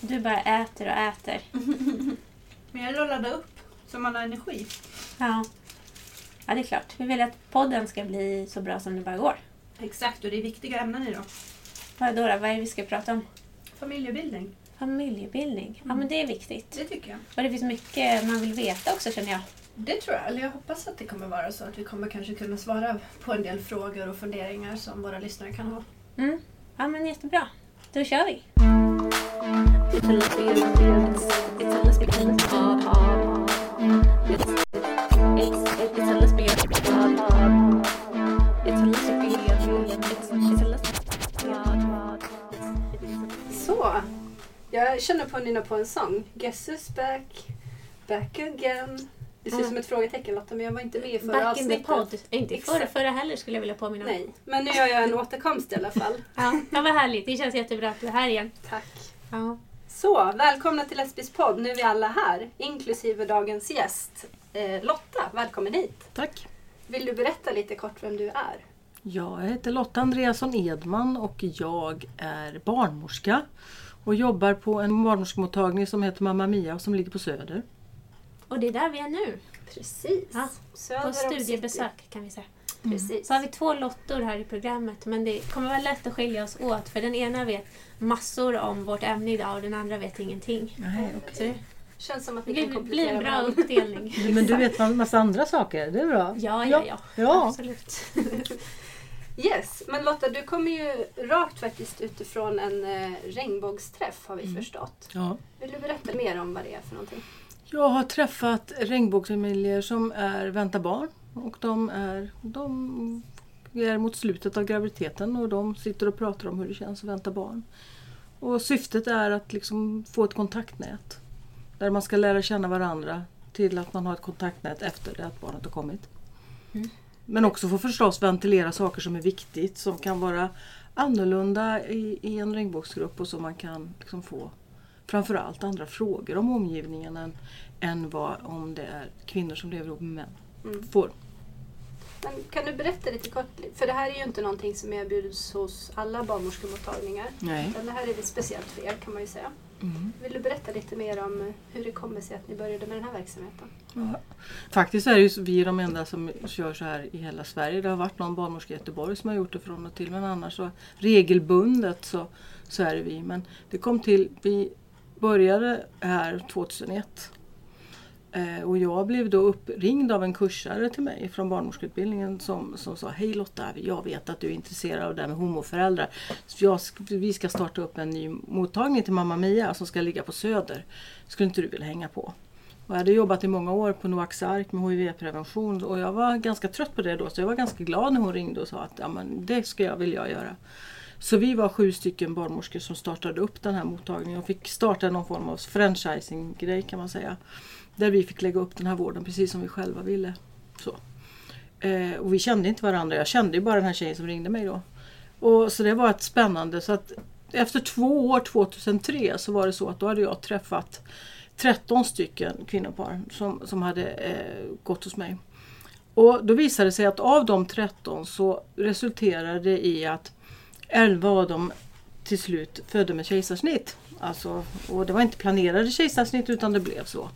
Du bara äter och äter. Men jag ladda upp så man har energi. Ja. ja, det är klart. Vi vill att podden ska bli så bra som det bara går. Exakt, och det är viktiga ämnen idag. Vad då, då? Vad är det vi ska prata om? Familjebildning. Familjebildning. Ja, men det är viktigt. Det tycker jag. Och det finns mycket man vill veta också känner jag. Det tror jag. Eller jag hoppas att det kommer vara så att vi kommer kanske kunna svara på en del frågor och funderingar som våra lyssnare kan ha. Mm. Ja, men jättebra. Då kör vi. Så, jag känner på att nynna på en sång. Guess who's back, back again. Det ser ut Mm. som ett frågetecken Lotta, men jag var inte med i förra Back in the avsnittet. pod. Inte Exakt. förra, förra heller skulle jag vilja påminna om. Nej, men nu gör jag en återkomst i alla fall. Ja, ja, vad härligt. Det känns jättebra att du är här igen. Tack. Ja. Så, välkomna till Lesbis podd. Nu är vi alla här, inklusive dagens gäst. Eh, Lotta, välkommen hit. Tack. Vill du berätta lite kort vem du är? Jag heter Lotta Andreasson Edman och jag är barnmorska och jobbar på en barnmorskemottagning som heter Mamma Mia och som ligger på Söder. Och det är där vi är nu. Precis. Ja, Söder På studiebesök kan vi säga. Precis. Så har vi två lottor här i programmet men det kommer vara lätt att skilja oss åt för den ena vet massor om vårt ämne idag och den andra vet ingenting. Nej, Så det Känns som att ni blir, kan blir komplettera en bra varandra. uppdelning. Men du vet en massa andra saker, det är bra. Ja, ja, ja. Ja. Absolut. Yes, men Lotta du kommer ju rakt faktiskt utifrån en eh, regnbågsträff har vi Mm. förstått. Ja. Vill du berätta mer om vad det är för någonting? Jag har träffat regnbågsfamiljer som är väntar barn och de är, de är mot slutet av graviditeten och de sitter och pratar om hur det känns att vänta barn. Och syftet är att liksom få ett kontaktnät där man ska lära känna varandra till att man har ett kontaktnät efter det att barnet har kommit. Mm. Men också få förstås ventilera saker som är viktigt som kan vara annorlunda i, i en regnbågsgrupp och som man kan liksom få framförallt andra frågor om omgivningen än, än vad om det är kvinnor som lever ihop med män Mm. får. Men kan du berätta lite kort, för det här är ju inte någonting som erbjuds hos alla barnmorskemottagningar. Nej. Utan det här är lite speciellt för er kan man ju säga. Mm. Vill du berätta lite mer om hur det kommer sig att ni började med den här verksamheten? Ja. Faktiskt är ju vi de enda som kör så här i hela Sverige. Det har varit någon barnmorska i Göteborg som har gjort det från och till men annars så regelbundet så, så är det vi. Men det kom till, vi började här 2001 Eh, Eh, och jag blev då uppringd av en kursare till mig från barnmorskeutbildningen som, som sa Hej Lotta, jag vet att du är intresserad av det här med homoföräldrar. Så jag, vi ska starta upp en ny mottagning till Mamma Mia som ska ligga på Söder. Skulle inte du vilja hänga på? Och jag hade jobbat i många år på Noaks Ark med HIV-prevention och jag var ganska trött på det då så jag var ganska glad när hon ringde och sa att ja, men det ska jag vilja göra. Så vi var sju stycken barnmorskor som startade upp den här mottagningen och fick starta någon form av franchising-grej kan man säga. Där vi fick lägga upp den här vården precis som vi själva ville. Så. Eh, och vi kände inte varandra, jag kände ju bara den här tjejen som ringde mig då. Och, så det var ett spännande. Så att efter två år, 2003, så var det så att då hade jag träffat 13 stycken kvinnopar som, som hade eh, gått hos mig. Och då visade det sig att av de 13 så resulterade det i att 11 av dem till slut födde med kejsarsnitt. Alltså, och det var inte planerade kejsarsnitt utan det blev så.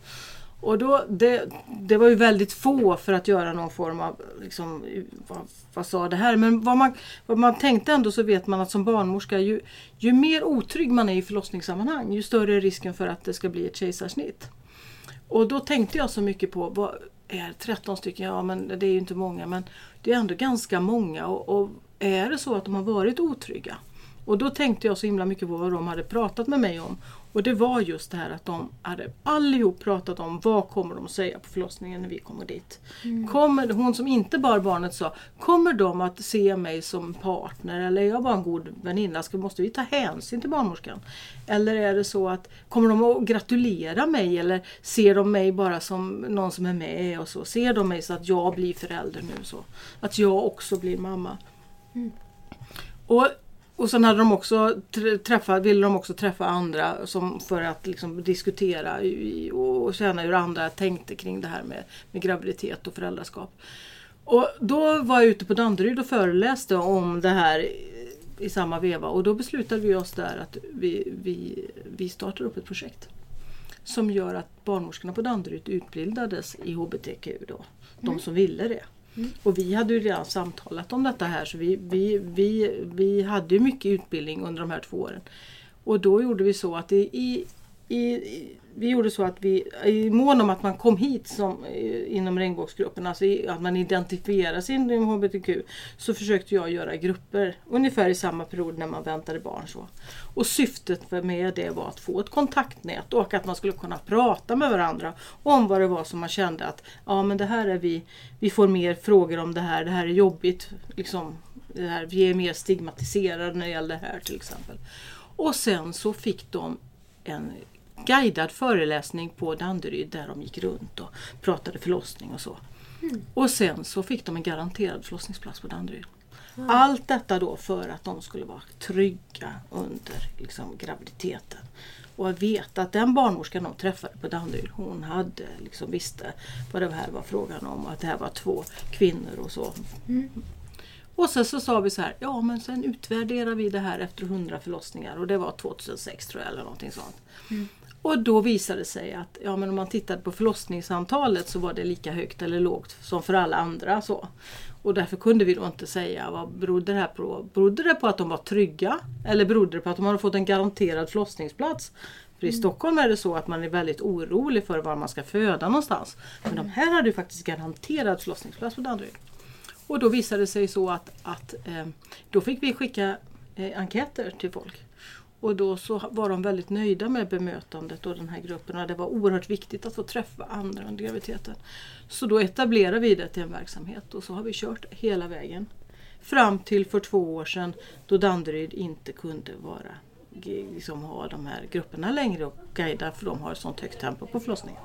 Och då, det, det var ju väldigt få för att göra någon form av, liksom, vad, vad sa det här? Men vad man, vad man tänkte ändå så vet man att som barnmorska ju, ju mer otrygg man är i förlossningssammanhang ju större är risken för att det ska bli ett kejsarsnitt. Och då tänkte jag så mycket på, vad är 13 stycken? Ja men det är ju inte många men det är ändå ganska många och, och är det så att de har varit otrygga? Och då tänkte jag så himla mycket på vad de hade pratat med mig om. Och det var just det här att de hade allihop pratat om vad kommer de att säga på förlossningen när vi kommer dit. Kommer, hon som inte bar barnet sa, kommer de att se mig som partner eller är jag bara en god väninna? Ska, måste vi ta hänsyn till barnmorskan? Eller är det så att, kommer de att gratulera mig eller ser de mig bara som någon som är med och så? Ser de mig så att jag blir förälder nu så? Att jag också blir mamma? Och, och sen hade de också tr- träffa, ville de också träffa andra som, för att liksom diskutera och känna hur andra tänkte kring det här med, med graviditet och föräldraskap. Och då var jag ute på Danderyd och föreläste om det här i samma veva och då beslutade vi oss där att vi, vi, vi startar upp ett projekt som gör att barnmorskorna på Danderyd utbildades i HBTQ då. De som ville det. Och vi hade ju redan samtalat om detta här så vi, vi, vi, vi hade ju mycket utbildning under de här två åren. Och då gjorde vi så att i, i, i, vi gjorde så att vi, i mån om att man kom hit som, eh, inom regnbågsgruppen, alltså att man identifierar sig inom HBTQ, så försökte jag göra grupper ungefär i samma period när man väntade barn. Så. Och syftet med det var att få ett kontaktnät och att man skulle kunna prata med varandra om vad det var som man kände att ja men det här är vi, vi får mer frågor om det här, det här är jobbigt, liksom, det här, vi är mer stigmatiserade när det gäller det här till exempel. Och sen så fick de en guidad föreläsning på Danderyd där de gick runt och pratade förlossning och så. Och sen så fick de en garanterad förlossningsplats på Danderyd. Allt detta då för att de skulle vara trygga under liksom, graviditeten. Och att veta att den barnmorskan de träffade på Danderyd, hon hade liksom visste vad det här var frågan om. Att det här var två kvinnor och så. Och sen så sa vi så här, ja men sen utvärderar vi det här efter 100 förlossningar och det var 2006 tror jag eller någonting sånt. Och då visade det sig att ja, men om man tittade på förlossningsantalet så var det lika högt eller lågt som för alla andra. Så. Och därför kunde vi då inte säga vad berodde det här på. Berodde det på att de var trygga? Eller berodde det på att de hade fått en garanterad förlossningsplats? För i Stockholm är det så att man är väldigt orolig för var man ska föda någonstans. Men de här hade ju faktiskt garanterad förlossningsplats på Danderyd. Och då visade det sig så att, att eh, då fick vi skicka eh, enkäter till folk. Och då så var de väldigt nöjda med bemötandet och den här gruppen. Och det var oerhört viktigt att få träffa andra under graviditeten. Så då etablerade vi det till en verksamhet och så har vi kört hela vägen. Fram till för två år sedan då Danderyd inte kunde vara, liksom ha de här grupperna längre och guida för de har ett sånt högt tempo på förlossningen.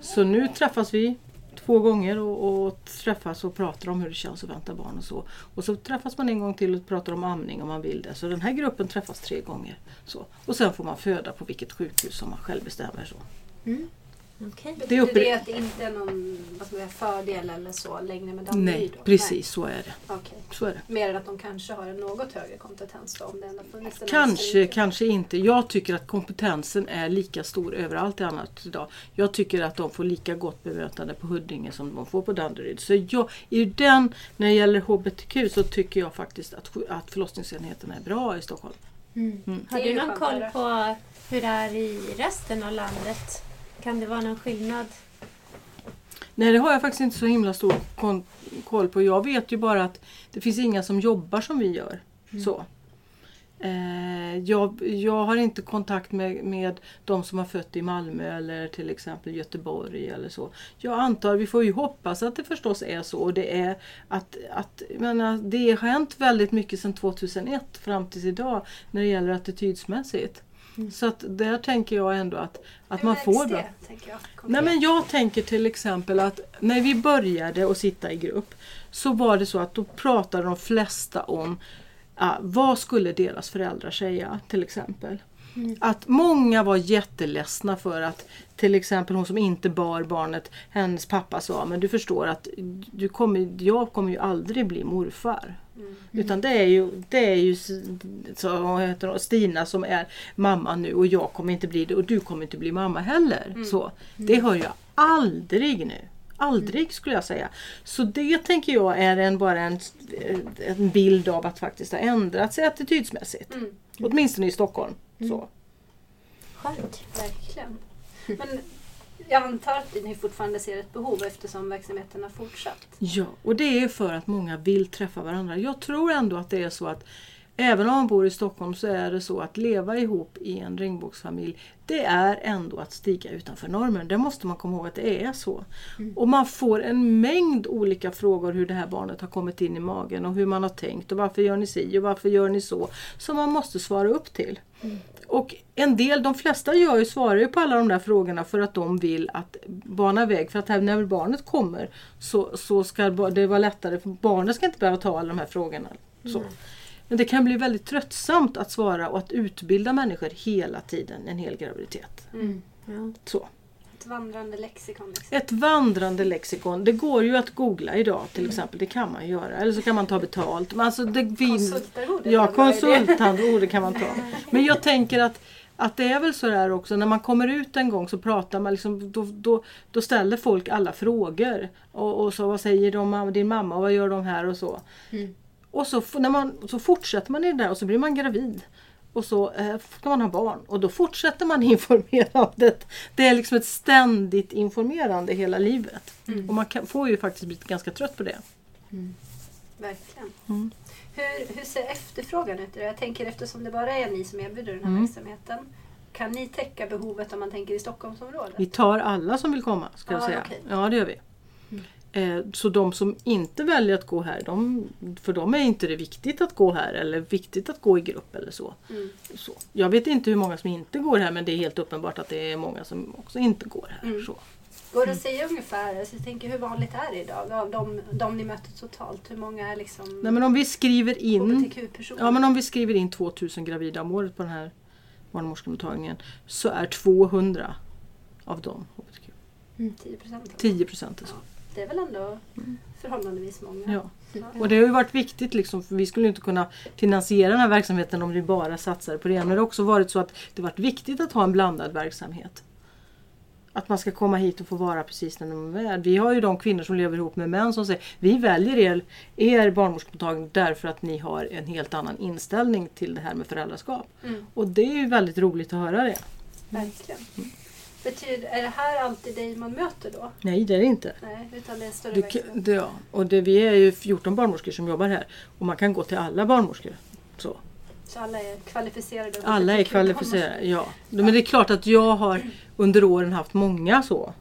Så nu träffas vi två gånger och, och träffas och pratar om hur det känns att vänta barn och så. Och så träffas man en gång till och pratar om amning om man vill det. Så den här gruppen träffas tre gånger. Så. Och sen får man föda på vilket sjukhus som man själv bestämmer. Så. Mm. Okej. Det är Betyder det att det inte är någon vad ska man säga, fördel eller så längre med Danderyd? Nej, då? precis så är det. Nej. Okej. Så är det. Mer än att de kanske har en något högre kompetens då, om det ändå funnits en Kanske, kanske inte. Jag tycker att kompetensen är lika stor överallt i annat idag. Jag tycker att de får lika gott bemötande på Huddinge som de får på Danderyd. Så jag, i den, när det gäller HBTQ så tycker jag faktiskt att, att förlossningsenheterna är bra i Stockholm. Mm. Det Har du någon koll på hur det är i resten av landet? Kan det vara någon skillnad? Nej det har jag faktiskt inte så himla stor koll på. Jag vet ju bara att det finns inga som jobbar som vi gör. Så. Eh, jag, jag har inte kontakt med, med de som har fött i Malmö eller till exempel Göteborg eller så. Jag antar, vi får ju hoppas att det förstås är så. Och det, är att, att, menar, det har hänt väldigt mycket sedan 2001 fram tills idag när det gäller attitydsmässigt. Så att där tänker jag ändå att, att Hur man får det, bra. jag, Nej men jag tänker till exempel att när vi började att sitta i grupp så var det så att då pratade de flesta om ah, vad skulle deras föräldrar säga till exempel. Att många var jätteledsna för att till exempel hon som inte bar barnet, hennes pappa sa men du förstår att du kommer, jag kommer ju aldrig bli morfar. Utan det är ju, det är ju så, vad heter hon, Stina som är mamma nu och jag kommer inte bli det och du kommer inte bli mamma heller. Så, det hör jag aldrig nu. Aldrig skulle jag säga. Så det tänker jag är en, bara en, en bild av att faktiskt ha ändrat sig attitydsmässigt. Mm, Åtminstone i Stockholm. Så. Skönt. verkligen. Men jag antar att ni fortfarande ser ett behov eftersom verksamheten har fortsatt. Ja, och det är för att många vill träffa varandra. Jag tror ändå att det är så att även om man bor i Stockholm så är det så att leva ihop i en regnbågsfamilj det är ändå att stiga utanför normen. Det måste man komma ihåg att det är så. Och man får en mängd olika frågor hur det här barnet har kommit in i magen och hur man har tänkt och varför gör ni si och varför gör ni så. Som man måste svara upp till. Och en del, de flesta gör ju, svarar ju på alla de där frågorna för att de vill att bana väg. För att här, när barnet kommer så, så ska det vara lättare för barnet ska inte behöva ta alla de här frågorna. Så. Men det kan bli väldigt tröttsamt att svara och att utbilda människor hela tiden, en hel graviditet. Mm. Ja. Så. vandrande lexikon. Liksom. Ett vandrande lexikon. Det går ju att googla idag till Mm. exempel. Det kan man göra. Eller så kan man ta betalt. Men alltså det finns... Konsultarvodet. Ja, eller vad är det? konsultarvode kan man ta. Men jag tänker att, att det är väl så där också när man kommer ut en gång så pratar man liksom, då, då, då ställer folk alla frågor. Och, och så vad säger de din mamma och vad gör de här och så. Mm. Och så, när man, så fortsätter man i det där och så blir man gravid. Och så eh, ska man ha barn och då fortsätter man informerandet. Det är liksom ett ständigt informerande hela livet. Mm. Och man kan, får ju faktiskt bli ganska trött på det. Verkligen. Mm. Hur, hur ser efterfrågan ut? Jag tänker eftersom det bara är ni som erbjuder den här Mm. verksamheten. Kan ni täcka behovet om man tänker i Stockholmsområdet? Vi tar alla som vill komma. Ska jag Ja, säga. okej. Ja, det gör vi. Eh, Så de som inte väljer att gå här, de, för dem är inte det viktigt att gå här eller viktigt att gå i grupp eller så. Mm. så. Jag vet inte hur många som inte går här men det är helt uppenbart att det är många som också inte går här. Mm. Så. Går det att säga ungefär, alltså jag tänker hur vanligt är det idag? Av de, de ni möter totalt, hur många är liksom Nej, men om vi skriver in? Ja men om vi skriver in 2000 gravida om året på den här barnmorskemottagningen så är 200 av dem HBTQ. 10 procent? 10 procent är så. Det är väl ändå förhållandevis många? Ja. Ja. Och det har ju varit viktigt liksom, för vi skulle inte kunna finansiera den här verksamheten om vi bara satsade på det. Men det har också varit så att det har varit viktigt att ha en blandad verksamhet. Att man ska komma hit och få vara precis den de är. Vi har ju de kvinnor som lever ihop med män som säger vi väljer er, er barnmorskemottagning därför att ni har en helt annan inställning till det här med föräldraskap. Mm, Och det är ju väldigt roligt att höra det. verkligen. Betyder, är det här alltid dig man möter då? Nej det är det inte. Nej, utan det är större verksamhet? det, ja. och det, vi är ju 14 barnmorskor som jobbar här och man kan gå till alla barnmorskor. Så. Så alla är kvalificerade? Alla är kvalificerade, ja. Men det är klart att jag har under åren haft många så.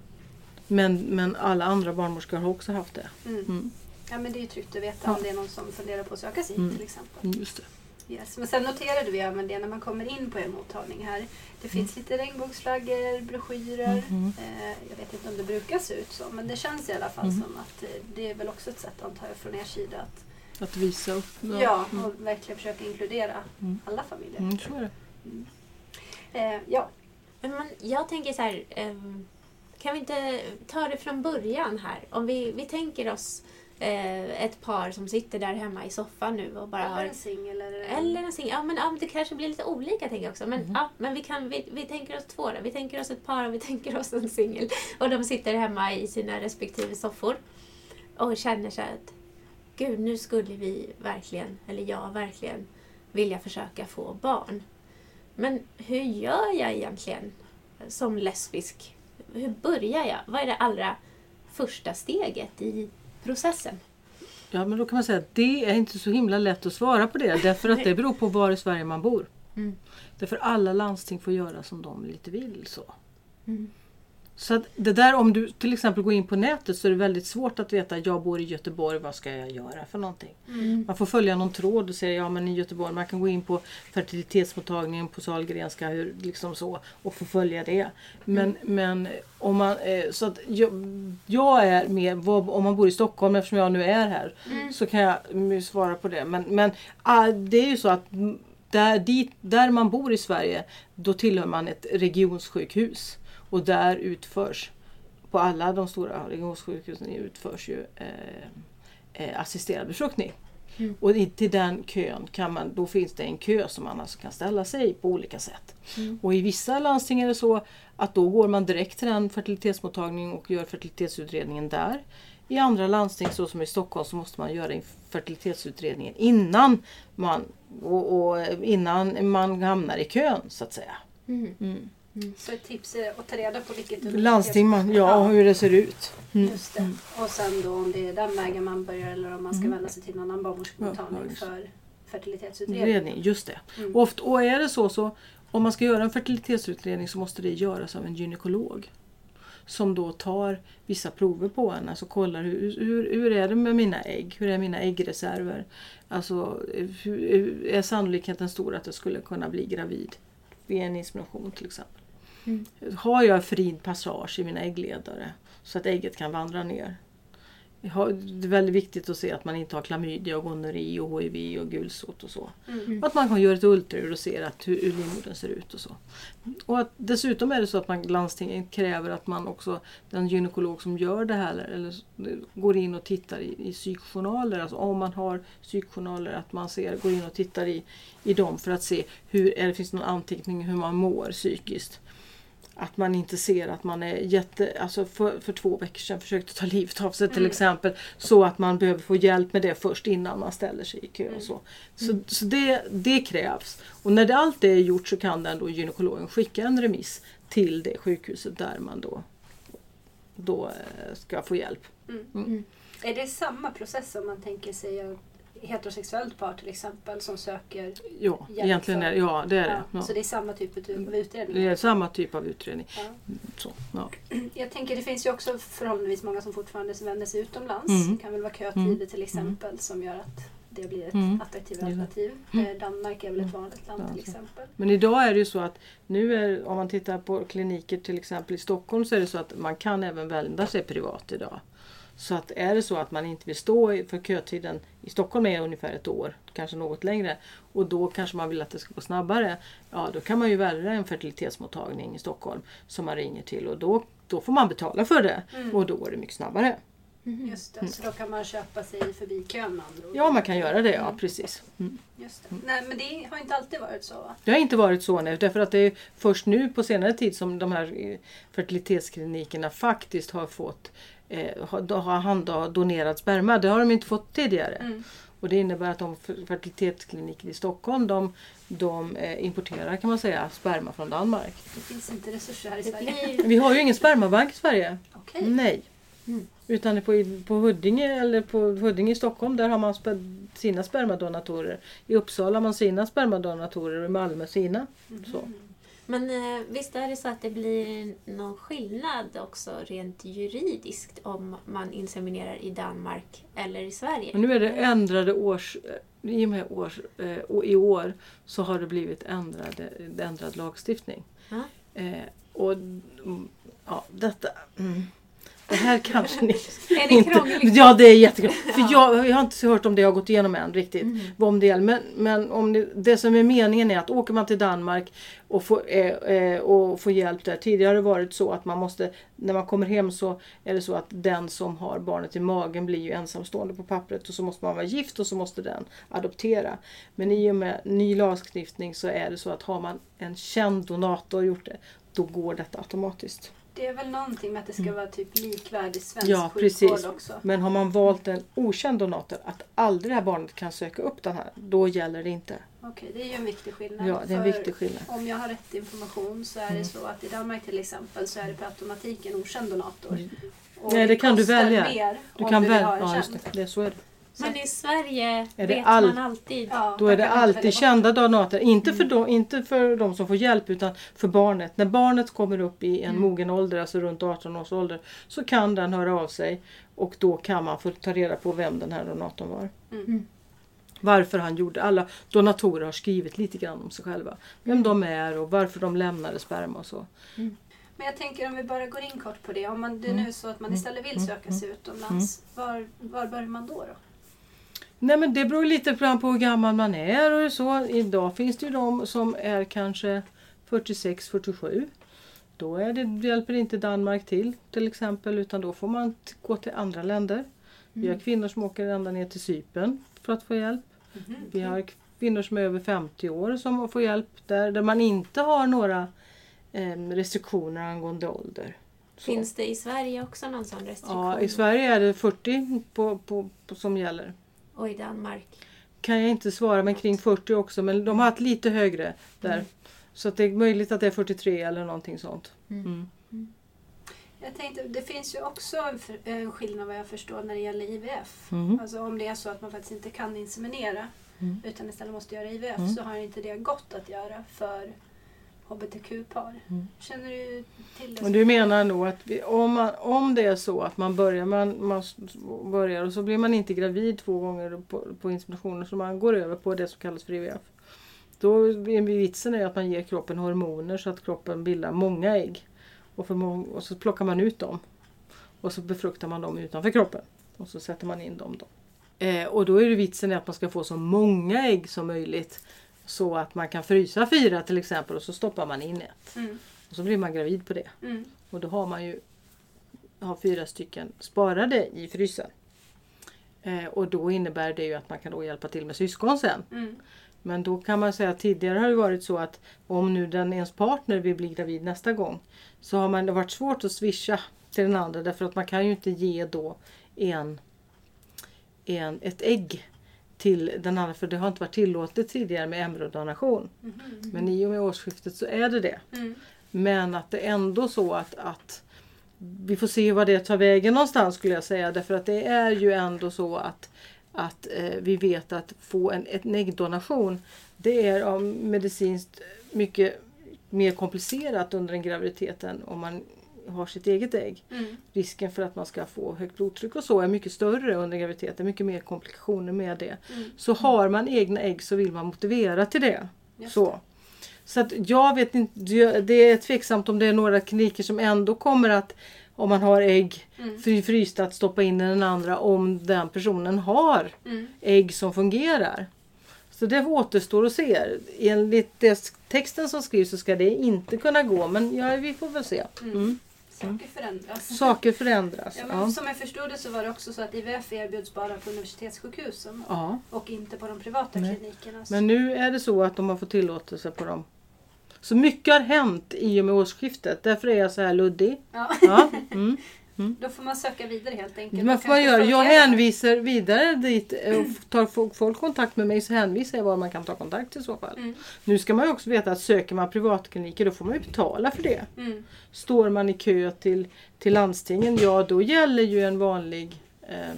Men, men alla andra barnmorskor har också haft det. Mm. Mm. Ja men det är ju tryggt att veta Ja. om det är någon som funderar på att söka sig Mm. till exempel. Mm, Just det. Yes. Men sen noterade vi även det när man kommer in på er mottagning här. Det finns lite regnbågsflaggor, broschyrer. Mhm. Eh, jag vet inte om det brukar se ut så men det känns i alla fall Mm. som att eh, det är väl också ett sätt antar jag från er sida att Att visa upp. ja, Mm. och verkligen försöka inkludera Mm. alla familjer. Mm, så är det. Eh, ja, Men jag tänker så här, ehm, kan vi inte ta det från början här? Om vi, vi tänker oss eh, ett par som sitter där hemma i soffan nu och bara eller har en singel eller. Eller en singel. Ja, men ja, det kanske blir lite olika tänker jag också. Men, Mhm. ja, men vi, kan, vi, vi tänker oss två då. Vi tänker oss ett par och vi tänker oss en singel. Och de sitter hemma i sina respektive soffor. Och känner så att Gud, nu skulle vi verkligen, eller jag verkligen, vilja försöka få barn. Men hur gör jag egentligen som lesbisk? Hur börjar jag? Vad är det allra första steget i processen? Ja men då kan man säga att det är inte så himla lätt att svara på det. Därför att det beror på var i Sverige man bor. Mm. Därför alla landsting får göra som de lite vill. så. Mm. Så det där om du till exempel går in på nätet så är det väldigt svårt att veta jag bor i Göteborg, vad ska jag göra för någonting? Mm. Man får följa någon tråd och säga ja men i Göteborg, man kan gå in på fertilitetsmottagningen på Sahlgrenska hur, liksom så, och få följa det. Men, men om man, eh, så att jag, jag är med, vad- om man bor i Stockholm eftersom jag nu är här Mm. så kan jag mm, svara på det. Men, men ah, det är ju så att mm, där, dit, där man bor i Sverige då tillhör man ett regionssjukhus. Och där utförs, på alla de stora regionssjukhusen utförs ju eh, eh, assisterad befruktning. Mm. Och i, till den kön kan man, då finns det en kö som man alltså kan ställa sig på olika sätt. Mm. Och i vissa landsting är det så att då går man direkt till den fertilitetsmottagningen och gör fertilitetsutredningen där. I andra landsting, så som i Stockholm, så måste man göra fertilitetsutredningen innan man, och, och innan man hamnar i kön så att säga. Mm. Mm. Så ett tips är att ta reda på vilket Landsting, man, ja, och hur det ser ut. Mm. Just det. Och sen då om det är den vägen man börjar eller om man ska Mm. vända sig till någon annan barnmorskemottagning Ja, för fertilitetsutredning. Utredning, just det. Mm. Och, ofta, och är det så så om man ska göra en fertilitetsutredning så måste det göras av en gynekolog. Som då tar vissa prover på en, alltså kollar hur, hur, hur är det med mina ägg? Hur är mina äggreserver? Alltså hur är sannolikheten stor att jag skulle kunna bli gravid vid en insemination till exempel? Mm. Har jag fri passage i mina äggledare så att ägget kan vandra ner? det är väldigt viktigt att se att man inte har klamydia och gonorré och hiv och gulsot och så. Mm. Att man kan göra ett ultraljud och se att hur, hur livmodern ser ut och så. Och att, dessutom är det så att man, landstingen kräver att man också, den gynekolog som gör det här, eller, går in och tittar i, i psykjournaler. Alltså om man har psykjournaler, att man ser, går in och tittar i, i dem för att se hur, det finns någon anteckning hur man mår psykiskt. Att man inte ser att man är jätte... Alltså för, för två veckor sedan försökte ta livet av sig till Mm. exempel. Så att man behöver få hjälp med det först innan man ställer sig i kö Mm. och så. Så, så det, det krävs. Och när det allt det är gjort så kan den då gynekologen skicka en remiss till det sjukhuset där man då, då eh, ska få hjälp. Är det samma process om man tänker sig ett heterosexuellt par till exempel som söker? Ja, Hjälp egentligen är, ja, det är det. Ja, Ja. Så det är samma typ av utredning? Det är samma typ av utredning. Ja. Så, ja. Jag tänker det finns ju också förhållandevis många som fortfarande vänder sig utomlands. Mm. Det kan väl vara kötider till exempel som gör att det blir ett Mm. attraktivt Ja. alternativ. Eh, Danmark är väl ett vanligt land Ja, till exempel. Men idag är det ju så att nu är, om man tittar på kliniker till exempel i Stockholm så är det så att man kan även vända sig privat idag. Så att är det så att man inte vill stå för kötiden i Stockholm är ungefär ett år, kanske något längre. Och då kanske man vill att det ska gå snabbare. Ja då kan man ju välja en fertilitetsmottagning i Stockholm som man ringer till och då, då får man betala för det. Mm. Och då är det mycket snabbare. Just det, så då kan man köpa sig förbi kön med andra ord. Ja man kan göra det, ja Mm. precis. Mm. Just det. Nej men det har inte alltid varit så va? Det har inte varit så nu därför att det är först nu på senare tid som de här eh, fertilitetsklinikerna faktiskt har fått eh, har, handha donerad sperma. Det har de inte fått tidigare. Mm. Och det innebär att de fer- fertilitetskliniker i Stockholm de, de eh, importerar kan man säga sperma från Danmark. Det finns inte resurser här i Sverige. Vi har ju ingen spermabank i Sverige. Okej. Nej. Mm. Utan på, på Huddinge eller på Huddinge i Stockholm där har man sina spermadonatorer. I Uppsala har man sina spermadonatorer och i Malmö sina. Så. Mhm. men eh, visst är det så att det blir någon skillnad också rent juridiskt om man inseminerar i Danmark eller i Sverige? Men nu är det ändrade års... I och med års, eh, och i år så har det blivit ändrade, ändrad lagstiftning. Eh, och mm, ja, detta... Mm, det här kanske ni Är det inte... Ja, det är jättekrångligt. För Ja. jag, jag har inte hört om det jag har gått igenom än riktigt. Mm. Om det. Men, men om det, det som är meningen är att åker man till Danmark och får, eh, eh, och får hjälp där. Tidigare har det varit så att man måste, när man kommer hem så är det så att den som har barnet i magen blir ju ensamstående på pappret och så måste man vara gift och så måste den adoptera. Men i och med ny lagstiftning så är det så att har man en känd donator gjort det, då går detta automatiskt. Det är väl någonting med att det ska vara typ likvärdig svensk Mm. Ja, sjukvård precis. också. Men har man valt en okänd donator, att aldrig det här barnet kan söka upp den här, då gäller det inte. Okej, det är ju en viktig skillnad. Ja, det är en viktig skillnad. Om jag har rätt information så är det så att i Danmark till exempel så är det per automatik en okänd donator. Och Nej, det kan du välja. Mer Du kan välja. Ja, just det. det. Så är det. Men i Sverige Är det vet all- man alltid. Ja, Då är det alltid kända donator. Inte, Mm. för de, inte för de som får hjälp utan för barnet. När barnet kommer upp i en Mm. mogen ålder, alltså runt 18 års ålder, så kan den höra av sig och då kan man få ta reda på vem den här donatorn var. Mm. Varför han gjorde. Alla donatorer har skrivit lite grann om sig själva. Vem de är och varför de lämnade sperma och så. Men jag tänker om vi bara går in kort på det. Om man, det är Mm. nu så att man istället vill söka sig utomlands. Var, var börjar man då? då? Nej men det beror lite på hur gammal man är och så. Idag finns det ju de som är kanske 46-47. Då är det, hjälper inte Danmark till till exempel utan då får man gå till andra länder. Vi har kvinnor som åker ända ner till Cypern för att få hjälp. Vi har kvinnor som är över 50 år som får hjälp där, där man inte har några eh, restriktioner angående ålder. Så. Finns det i Sverige också någon sån restriktion? Ja, I Sverige är det 40 på, på, på, som gäller. Och i Danmark? kan jag inte svara, men kring 40 också. Men de har haft lite högre där. Så att det är möjligt att det är 43 eller någonting sånt. Mm. Mm. Jag tänkte, det finns ju också en, skillnad vad jag förstår när det gäller IVF. Mm. Alltså om det är så att man faktiskt inte kan inseminera Mm. utan istället måste göra IVF Mm. så har inte det gått att göra för hbtq-par. Mm. Känner du till det? Och du menar nog att vi, om, man, om det är så att man börjar, man, man börjar och så blir man inte gravid två gånger på, på inseminationen så man går över på det som kallas för IVF. Då är vitsen är att man ger kroppen hormoner så att kroppen bildar många ägg. Och, må- och så plockar man ut dem. Och så befruktar man dem utanför kroppen. Och så sätter man in dem då. Eh, och då är det vitsen att man ska få så många ägg som möjligt. Så att man kan frysa fyra till exempel och så stoppar man in ett. Mm. Och så blir man gravid på det. Mm. Och då har man ju har fyra stycken sparade i frysen. Eh, och då innebär det ju att man kan då hjälpa till med syskon sen. Mm. Men då kan man säga att tidigare har det varit så att om nu den ens partner vill bli gravid nästa gång så har man det varit svårt att swisha till den andra därför att man kan ju inte ge då en, en ett ägg till den andra för det har inte varit tillåtet tidigare med embryodonation. Mhm. Men i och med årsskiftet så är det det. Mm. Men att det är ändå så att, att vi får se vad det tar vägen någonstans skulle jag säga. Därför att det är ju ändå så att, att eh, vi vet att få en, en äggdonation det är av medicinskt mycket mer komplicerat under en graviditet än om man har sitt eget ägg. Mm. Risken för att man ska få högt blodtryck och så är mycket större under graviditeten. Mycket mer komplikationer med det. Mm. Så har man egna ägg så vill man motivera till det. Just Så. Så att jag vet inte, det är tveksamt om det är några kliniker som ändå kommer att om man har ägg Mm. fry- frysta att stoppa in i den andra om den personen har Mm. ägg som fungerar. Så det återstår att se. Enligt det texten som skrivs så ska det inte kunna gå men ja, vi får väl se. Mm. Saker förändras. Saker förändras. Ja. Som jag förstod det så var det också så att IVF erbjuds bara på universitetssjukhusen och inte på de privata Nej. klinikerna. Men nu är det så att de har fått tillåtelse på dem. Så mycket har hänt i och med årsskiftet. Därför är jag så här luddig. Ja. Mm. då får man söka vidare helt enkelt. Och får man göra? Jag hänvisar vidare dit. och Tar fo- folk kontakt med mig så hänvisar jag var man kan ta kontakt i så fall. Mm. Nu ska man ju också veta att söker man privatkliniker då får man ju betala för det. Mm. Står man i kö till, till landstingen, ja då gäller ju en vanlig eh,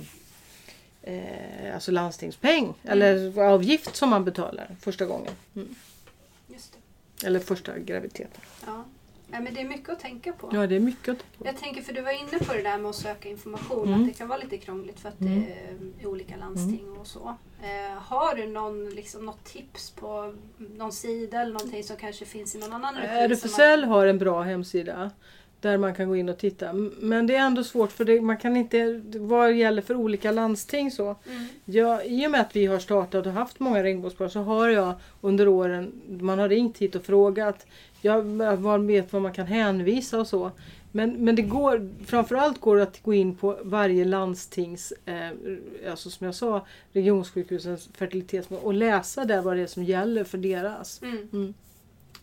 eh, alltså landstingspeng eller avgift som man betalar första gången. Mm. Eller första graviditeten. Ja. Nej, men det är mycket att tänka på. Ja det är mycket att tänka på. Jag tänker för du var inne på det där med att söka information. Mm. Att det kan vara lite krångligt för att Mm. det är olika landsting och så. Eh, har du någon, liksom, något tips på någon sida eller någonting som kanske finns i någon annan regi som RFSL har en bra hemsida där man kan gå in och titta. Men det är ändå svårt för det, man kan inte, vad gäller för olika landsting så. Mm. Jag, I och med att vi har startat och haft många regnbågspar så har jag under åren, man har ringt hit och frågat. Jag var- vet vad man kan hänvisa och så. Men, men det går, framförallt går det att gå in på varje landstings, eh, alltså som jag sa, regionsjukhusens fertilitetsmål och läsa där vad det är som gäller för deras. Mm. Mm.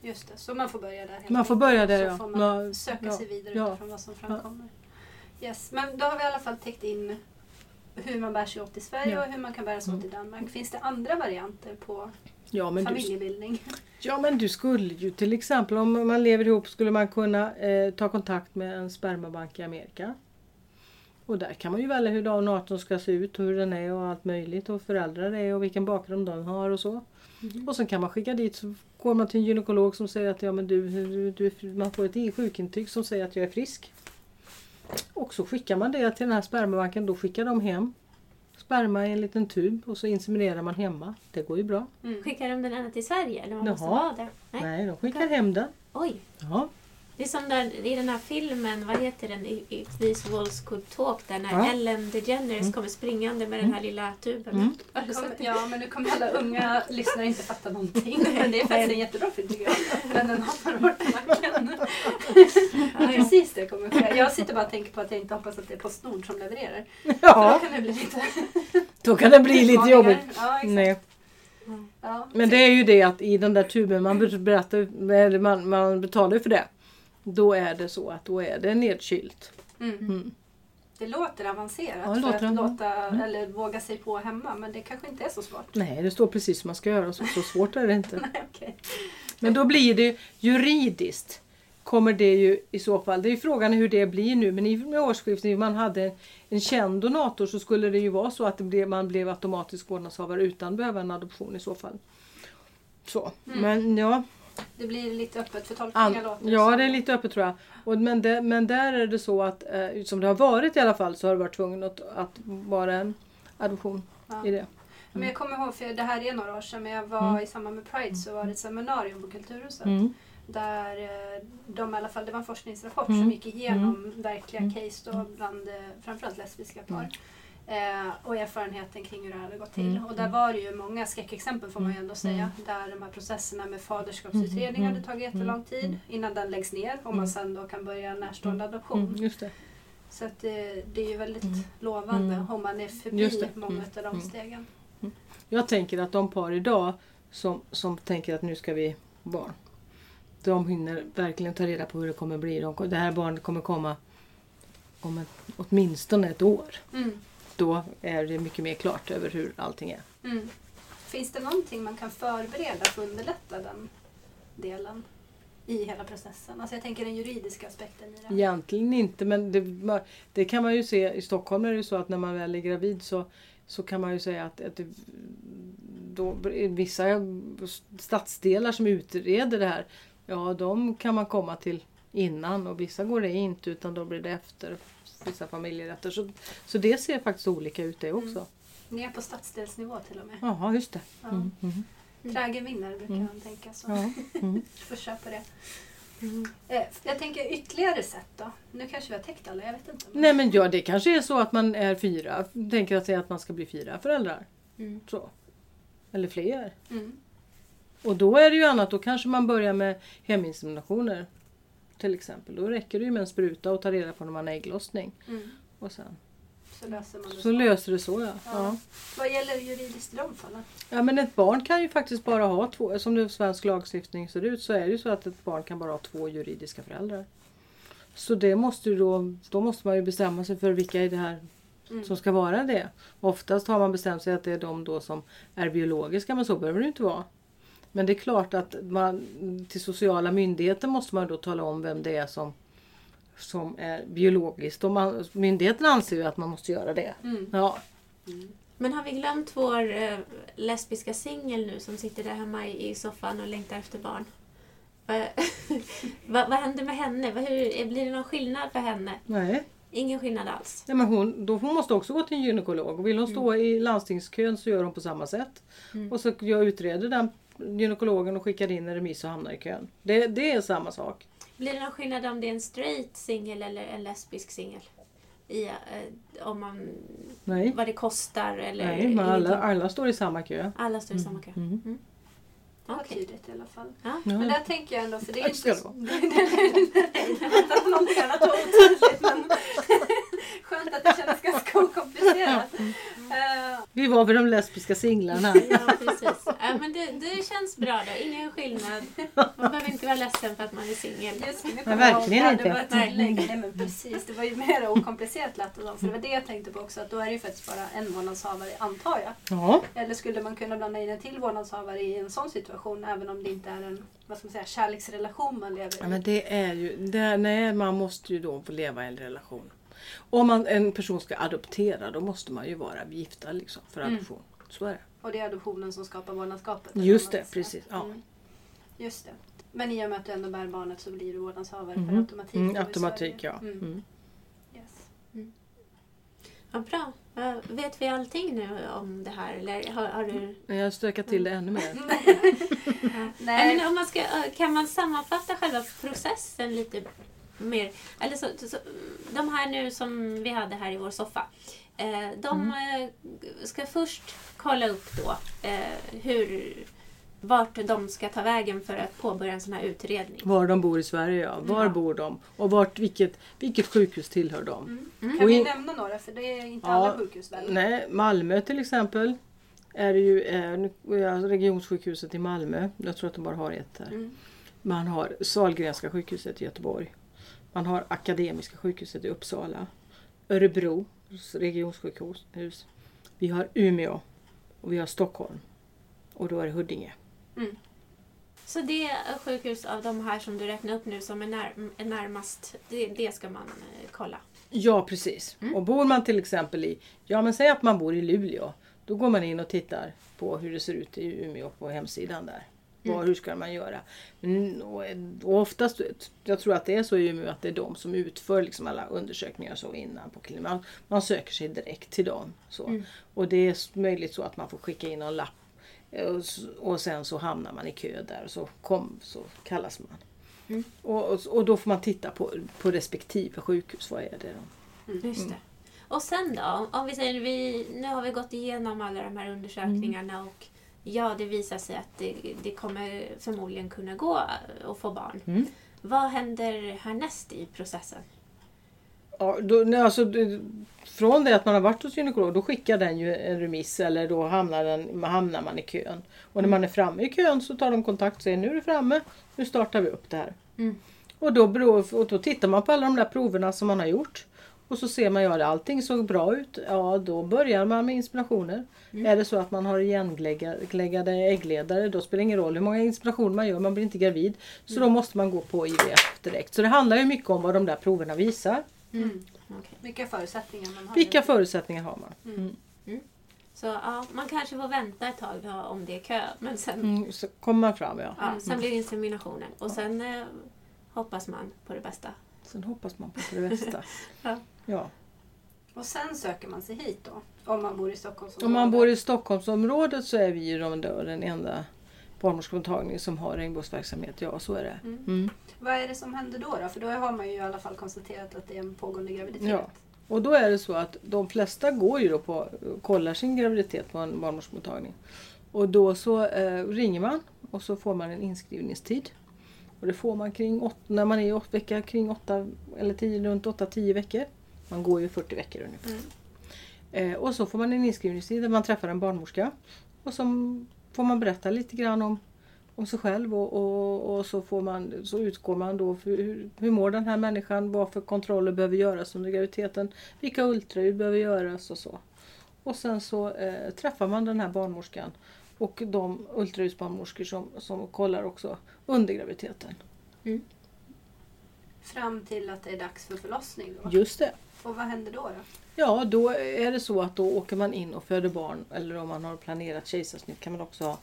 Just det, så man får börja där. Man får börja där, Så ja. får man Ja, söka sig vidare ja. utifrån vad som framkommer. Yes. Men då har vi i alla fall täckt in hur man bär sig åt i Sverige och hur man kan bära sig åt i Mm. Danmark. Finns det andra varianter på Ja men, du, familjebildning? ja men du skulle ju till exempel om man lever ihop skulle man kunna eh, ta kontakt med en spermabank i Amerika. Och där kan man ju välja hur donatorn ska se ut och hur den är och allt möjligt och föräldrar är och vilken bakgrund de har och så. Och sen kan man skicka dit så går man till en gynekolog som säger att ja, men du, du, du, man får ett sjukintyg som säger att jag är frisk. Och så skickar man det till den här spermabanken. Då skickar de hem sperma i en liten tub och så inseminerar man hemma. Det går ju bra. Mm. Skickar de den ända till Sverige? Eller man måste Jaha. vara där? Nej. Nej, de skickar hem den. Oj! Ja. Det är som där, i den här filmen, vad heter den? I- If these walls could talk. Där när Ja. Ellen DeGeneres Mm. kommer springande med den här lilla tuben. Mm. Ja, men nu kommer alla unga lyssnare inte fatta någonting. Men det är faktiskt en jättebra film tycker jag. Men den år på nacken. Ja, ja. Precis det kommer ske. Jag sitter bara och tänker på att jag inte hoppas att det är Postnord som levererar. För då ja, kan det bli lite då kan det bli lite jobbigt. Ja, exakt. Nej. Ja. Men det är ju det att i den där tuben, man, berättar, man, man betalar ju för det. Då är det så att då är det nedkylt. Mm. Mm. Det låter avancerat Ja, det för låter att det. låta, Mm. eller våga sig på hemma. Men det kanske inte är så svårt. Nej, det står precis som man ska göra. Så, så svårt är det inte. Nej, okej. Men då blir det juridiskt. Kommer det ju i så fall. Det är ju frågan hur det blir nu. Men i och med årsskiftet, om man hade en känd donator så skulle det ju vara så att det blev, man blev automatisk vårdnadshavare utan att behöva en adoption i så fall. Så. Mm. Men ja, Det blir lite öppet för tolkningar låter ja, som. det är lite öppet tror jag. Och, men, det, men där är det så att, eh, som det har varit i alla fall, så har det varit tvungen att, att vara en adoption Ja. i det. Men jag kommer ihåg, för det här är några år sedan, men jag var Mm. i samband med Pride så var det ett seminarium på Kulturhuset. Mm. Där eh, de i alla fall, det var en forskningsrapport Mm. som gick igenom verkliga Mm. case då bland eh, framförallt lesbiska par. Eh, och erfarenheten kring hur det hade gått till. Mm. Och där var det ju många skräckexempel får man ju ändå säga. Mm. Där de här processerna med faderskapsutredning Mm. hade tagit jättelång tid Mm. innan den läggs ner och Mm. man sen då kan börja närstående adoption. Mm, just det. Så att det, det är ju väldigt Mm. lovande Mm. om man är förbi många Mm. av de Mm. stegen. Jag tänker att de par idag som, som tänker att nu ska vi barn. De hinner verkligen ta reda på hur det kommer bli. De, det här barnet kommer komma om ett, åtminstone ett år. Mm. Då är det mycket mer klart över hur allting är. Mm. Finns det någonting man kan förbereda för att underlätta den delen i hela processen? Alltså jag tänker den juridiska aspekten i det. Egentligen inte men det, det kan man ju se i Stockholm är det så att när man väl är gravid så, så kan man ju säga att, att det, då, vissa stadsdelar som utreder det här ja de kan man komma till innan och vissa går det inte utan då blir det efter vissa familjerätter. Så, så det ser faktiskt olika ut det också. Ner på stadsdelsnivå till och med. Jaha just det. Ja. Mm, mm, Trägen vinner brukar Mm. man tänka så. ja, mm. Får köpa det. Eh, jag tänker ytterligare sätt då. Nu kanske vi har täckt alla, jag vet inte. Nej men ja det kanske är så att man är fyra. Tänker att säga att man ska bli fyra föräldrar. Mm. Så. Eller fler. Mm. Och då är det ju annat, då kanske man börjar med heminseminationer. Till exempel. Då räcker det ju med en spruta och ta reda på när man har ägglossning. Mm. Och sen, Så löser man det så löser det så ja. Ja. ja. Vad gäller juridiskt i de fallen? Ja men ett barn kan ju faktiskt bara ha två, som det svensk lagstiftning ser ut så är det ju så att ett barn kan bara ha två juridiska föräldrar. Så det måste ju då, då måste man ju bestämma sig för vilka är det här Mm. som ska vara det. Oftast har man bestämt sig att det är de då som är biologiska men så behöver det inte vara. Men det är klart att man, till sociala myndigheter måste man då tala om vem det är som, som är biologiskt. Och man, myndigheten anser ju att man måste göra det. Mm. Ja. Men har vi glömt vår eh, lesbiska singel nu som sitter där hemma i, i soffan och längtar efter barn? Va- vad, vad händer med henne? Hur, blir det någon skillnad för henne? Nej. Ingen skillnad alls. Ja, men hon, då hon måste också gå till en gynekolog. Och vill hon stå i landstingskön så gör hon på samma sätt. Mm. Och så jag utreder den gynekologen och skickar in en remiss och hamnar i kön. Det, det är samma sak. Blir det någon skillnad om det är en straight singel eller en lesbisk singel? I, eh, om man, Nej, vad det kostar eller Nej men alla, alla står i samma kö. alla står i samma kö? Mm. Var Okej. tydligt i alla fall. Ja. Men där tänker jag ändå, för det är Tack inte... det var inte någonting annat var otydligt men skönt att det kändes ganska okomplicerat. Vi var vid de lesbiska singlarna. Ja, precis. Ja, men det, det känns bra då. Ingen skillnad. Man behöver inte vara ledsen för att man är singel. Ihåg verkligen det. inte. Det var ett tillägg. Nej, men precis. Det var ju mer okomplicerat lät det som. För det var det jag tänkte på också. Att då är det ju faktiskt bara en vårdnadshavare, antar jag. Ja, Eller skulle man kunna blanda in en till vårdnadshavare i en sån situation även om det inte är en vad ska man säga, kärleksrelation man lever i? Ja, men det är ju, det, nej, man måste ju då få leva i en relation. Om man, en person ska adoptera då måste man ju vara gifta liksom, för Mm. adoption. Så är det. Och det är adoptionen som skapar vårdnadsskapet? på Just det, precis, ja. Mm. Just det. Men i och med att du ändå bär barnet så blir du vårdnadshavare Mhm. per automatik? Mm, automatik ja. Mm. Mm. Yes. Ja, bra. Vet vi allting nu om det här? Eller har, har du... Men Jag stökar till det ännu mer. Nej. Men om man ska, kan man sammanfatta själva processen lite mer? Eller så, så, de här nu som vi hade här i vår soffa. Eh, de eh, ska först kolla upp då eh, hur, vart de ska ta vägen för att påbörja en sån här utredning. Var de bor i Sverige ja. Var Ja. bor de? Och vart, vilket, vilket sjukhus tillhör de? Mm. Mm. Kan vi nämna några? För det är inte Ja. alla sjukhus väl? Nej, Malmö till exempel. Är ju eh, nu- ja, regionsjukhuset i Malmö. Jag tror att de bara har ett där. Mm. Man har Sahlgrenska sjukhuset i Göteborg. Man har Akademiska sjukhuset i Uppsala. Örebro regionsjukhus. Vi har Umeå. Och vi har Stockholm. Och då är det Huddinge. Så det sjukhus av de här som du räknar upp nu som är, när, är närmast, det, det ska man eh, kolla. Ja precis. Mm. Och bor man till exempel i, ja men säg att man bor i Luleå. Då går man in och tittar på hur det ser ut i Umeå på hemsidan där. Mm. Vad, hur ska man göra? Mm, och, och oftast, jag tror att det är så i Umeå att det är de som utför liksom alla undersökningar så innan på kliniken. Man, man söker sig direkt till dem. Så. Mm. Och det är möjligt så att man får skicka in någon lapp eh, och, och sen så hamnar man i kö där och så, kom, så kallas man. Mm. Och, och, och då får man titta på, på respektive sjukhus. Vad är det? Då? Just det. Och sen då? Om vi säger vi, nu har vi gått igenom alla de här undersökningarna och ja, det visar sig att det, det kommer förmodligen kunna gå att få barn. Mm. Vad händer härnäst i processen? Ja, då, nej, alltså, det- från det att man har varit hos gynekolog då skickar den ju en remiss eller då hamnar, den, hamnar man i kön. Och när man är framme i kön så tar de kontakt och säger nu är du framme, nu startar vi upp det här. Mm. Och, då beror, och då tittar man på alla de där proverna som man har gjort. Och så ser man, ja det- allting såg bra ut. Ja då börjar man med inspirationer. Är det så att man har igenläggade äggledare då spelar det ingen roll hur många inspirationer man gör, man blir inte gravid. Så då måste man gå på IVF direkt. Så det handlar ju mycket om vad de där proverna visar. Mm. Okej. Vilka förutsättningar man har. Vilka förutsättningar har man? Mm. Så ja, man kanske får vänta ett tag då, om det är kö. Men sen, Mm, så kommer man fram ja. ja, sen blir det inseminationen. Och sen eh, hoppas man på det bästa. Sen hoppas man på det bästa. Ja. ja. Och sen söker man sig hit då. Om man bor i Stockholmsområdet. Om man bor i Stockholmsområdet så är vi ju de- den enda barnmorskemottagningen som har regnbågsverksamhet. Ja, så är det. Mm. Mm. Vad är det som händer då, då? För då har man ju i alla fall konstaterat att det är en pågående graviditet. Ja. Och då är det så att de flesta går ju då på kollar sin graviditet på en barnmorskemottagning. Och då så eh, ringer man och så får man en inskrivningstid. Och det får man kring åt, när man är i åtta vecka kring åtta eller tio, runt 8-10 veckor. Man går ju 40 veckor ungefär. Mm. Eh, och så får man en inskrivningstid där man träffar en barnmorska. Och så får man berätta lite grann om, om sig själv och, och, och så, får man, så utgår man då för hur, hur mår den här människan, vad för kontroller behöver göras under graviditeten, vilka ultraljud behöver göras och så. Och sen så eh, träffar man den här barnmorskan och de ultraljudsbarnmorskor som, som kollar också under graviditeten. Fram till att det är dags för förlossning då. Just det. Och vad händer då? då? Ja, då är det så att då åker man in och föder barn. Eller om man har planerat kejsarsnitt kan man också ha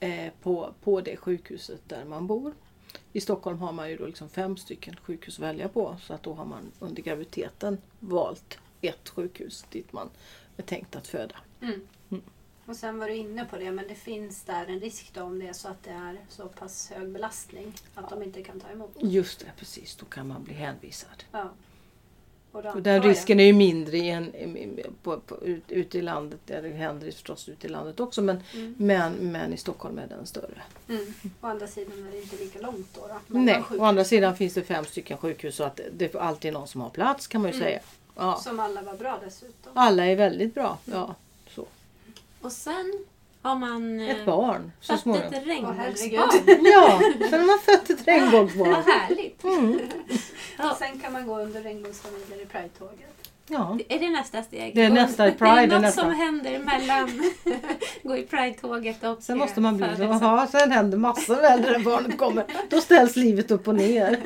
eh, på, på det sjukhuset där man bor. I Stockholm har man ju då liksom fem stycken sjukhus att välja på. Så att då har man under graviditeten valt ett sjukhus dit man är tänkt att föda. Mm. Mm. Och sen var du inne på det, men det finns där en risk då om det är så att det är så pass hög belastning att de inte kan ta emot. Just det, precis. Då kan man bli hänvisad. Ja. Och då Och den jag- risken är ju mindre i en, på, på, ut, ute i landet. Där det händer förstås ute i landet också. Men, Mm. men, men i Stockholm är den större. Mm. Å andra sidan är det inte lika långt då. då Nej, å andra sidan finns det fem stycken sjukhus så att det är alltid någon som har plats kan man ju Mm. säga. Ja. Som alla var bra dessutom. Alla är väldigt bra. Ja, så. Och sen har man eh, Ett barn så fött småningom. ett regnbågsbarn. Ja, sen har man fött ett Vad regnbågsbarn. härligt! Mm. Ja. Och sen kan man gå under regnbågsfamiljer i Pride-tåget. Ja. Är det nästa steg? Det är nästa i Pride, det det är något nästa. som händer mellan gå i Pride-tåget och Sen måste man bli födelsen? ja, sen händer massor väl när barnet kommer. Då ställs livet upp och ner.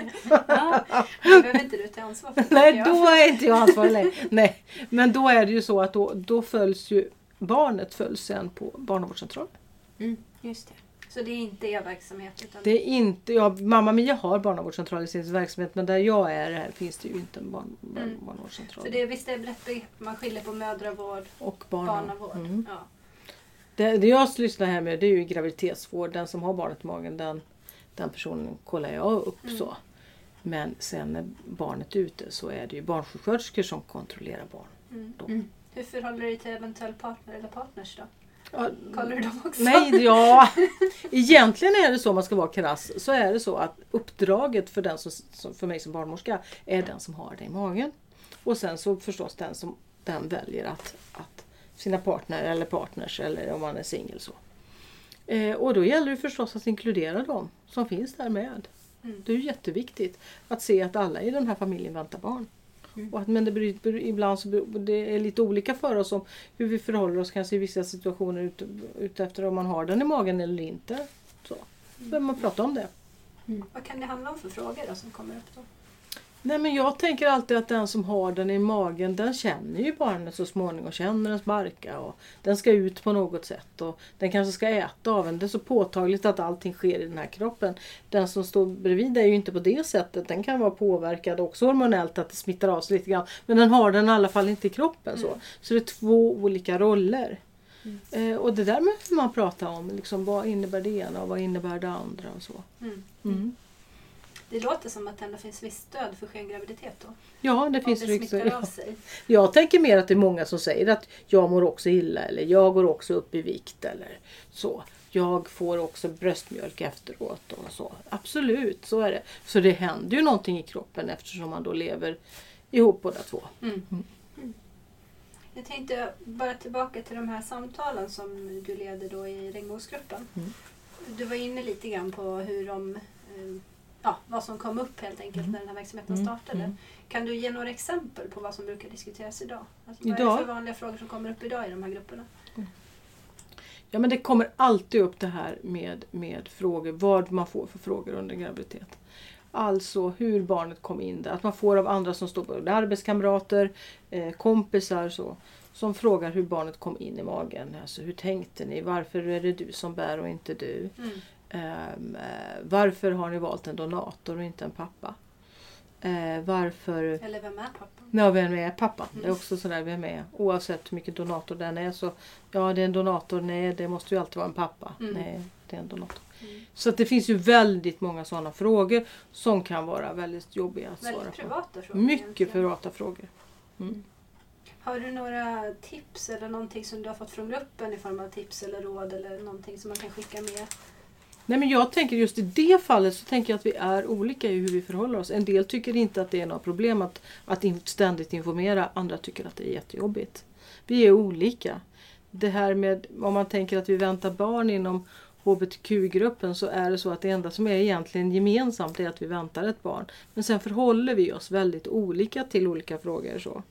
Ja. Det behöver inte du ta ansvar för. Nej, då är inte jag ansvarig längre. Nej, men då är det ju så att då, då följs ju barnet följs sen på barnavårdscentralen. Mm, just det. Så det är inte er verksamhet? Utan Det är inte, ja, Mamma Mia har barnavårdscentral i sin verksamhet men där jag är här finns det ju inte en barn, barn, Mm. barnavårdscentral. För det visst är det brett begrepp. Man skiljer på mödravård och och barna. barnavård. Mm. Ja. Det, det jag sysslar här med det är ju graviditetsvård. Den som har barnet i magen den, den personen kollar jag upp. Mm. så. Men sen när barnet är ute så är det ju barnsjuksköterskor som kontrollerar barn. Mm. Hur förhåller du dig till eventuell partner eller partners då? Kollar du dem också? Nej, ja. Egentligen är det så om man ska vara krass. Så är det så att uppdraget för, den som, för mig som barnmorska är den som har det i magen. Och sen så förstås den som den väljer att, att sina partner eller partners eller om man är singel så. Eh, och då gäller det förstås att inkludera dem som finns där med. Mm. Det är jätteviktigt att se att alla i den här familjen väntar barn. Mm. Och att, men det blir, blir- ibland så blir- det är lite olika för oss om hur vi förhåller oss kanske i vissa situationer ut, ut efter om man har den i magen eller inte. Så behöver man prata om det. Vad kan det handla om för frågor då som kommer upp då? Nej men jag tänker alltid att den som har den i magen den känner ju barnet så småningom. Känner den sparka och den ska ut på något sätt. Och den kanske ska äta av en. Det är så påtagligt att allting sker i den här kroppen. Den som står bredvid är ju inte på det sättet. Den kan vara påverkad också hormonellt att det smittar av sig lite grann. Men den har den i alla fall inte i kroppen. Så, så det är två olika roller. Eh, och det där måste man prata om. Liksom, vad innebär det ena och vad innebär det andra och så. Mm. Mm. Det låter som att det ändå finns visst stöd för skengraviditet då. Ja, det finns det av sig. Jag tänker mer att det är många som säger att jag mår också illa eller jag går också upp i vikt eller så. Jag får också bröstmjölk efteråt och så. Absolut, så är det. Så det händer ju någonting i kroppen eftersom man då lever ihop båda två. Mm. Jag tänkte bara tillbaka till de här samtalen som du leder då i regnbågsgruppen. Mm. Du var inne lite grann på hur de, eh, ja, vad som kom upp helt enkelt när den här verksamheten Mm. startade. Mm. Kan du ge några exempel på vad som brukar diskuteras idag? Alltså, vad är Idag? det för vanliga frågor som kommer upp idag i de här grupperna? Ja men det kommer alltid upp det här med, med frågor, vad man får för frågor under graviditet. Alltså hur barnet kom in där, att man får av andra som står på arbetskamrater, eh, kompisar så, som frågar hur barnet kom in i magen. Alltså hur tänkte ni? Varför är det du som bär och inte du? Mm. Ehm, eh, varför har ni valt en donator och inte en pappa? Eh, varför Eller vem är pappan? Ja, vem är pappan? Det är Mm. också sådär, vem är? Oavsett hur mycket donator den är så, ja det är en donator, nej det måste ju alltid vara en pappa. Mm. Nej, det är en donator. Mm. Så att det finns ju väldigt många sådana frågor som kan vara väldigt jobbiga att svara Väldigt på. privata frågor. Mycket egentligen. privata frågor. Mm. Har du några tips eller någonting som du har fått från gruppen i form av tips eller råd eller någonting som man kan skicka med? Nej men jag tänker just i det fallet så tänker jag att vi är olika i hur vi förhåller oss. En del tycker inte att det är något problem att, att ständigt informera, andra tycker att det är jättejobbigt. Vi är olika. Det här med, om man tänker att vi väntar barn inom HBTQ-gruppen så är det så att det enda som är egentligen gemensamt är att vi väntar ett barn. Men sen förhåller vi oss väldigt olika till olika frågor. Så.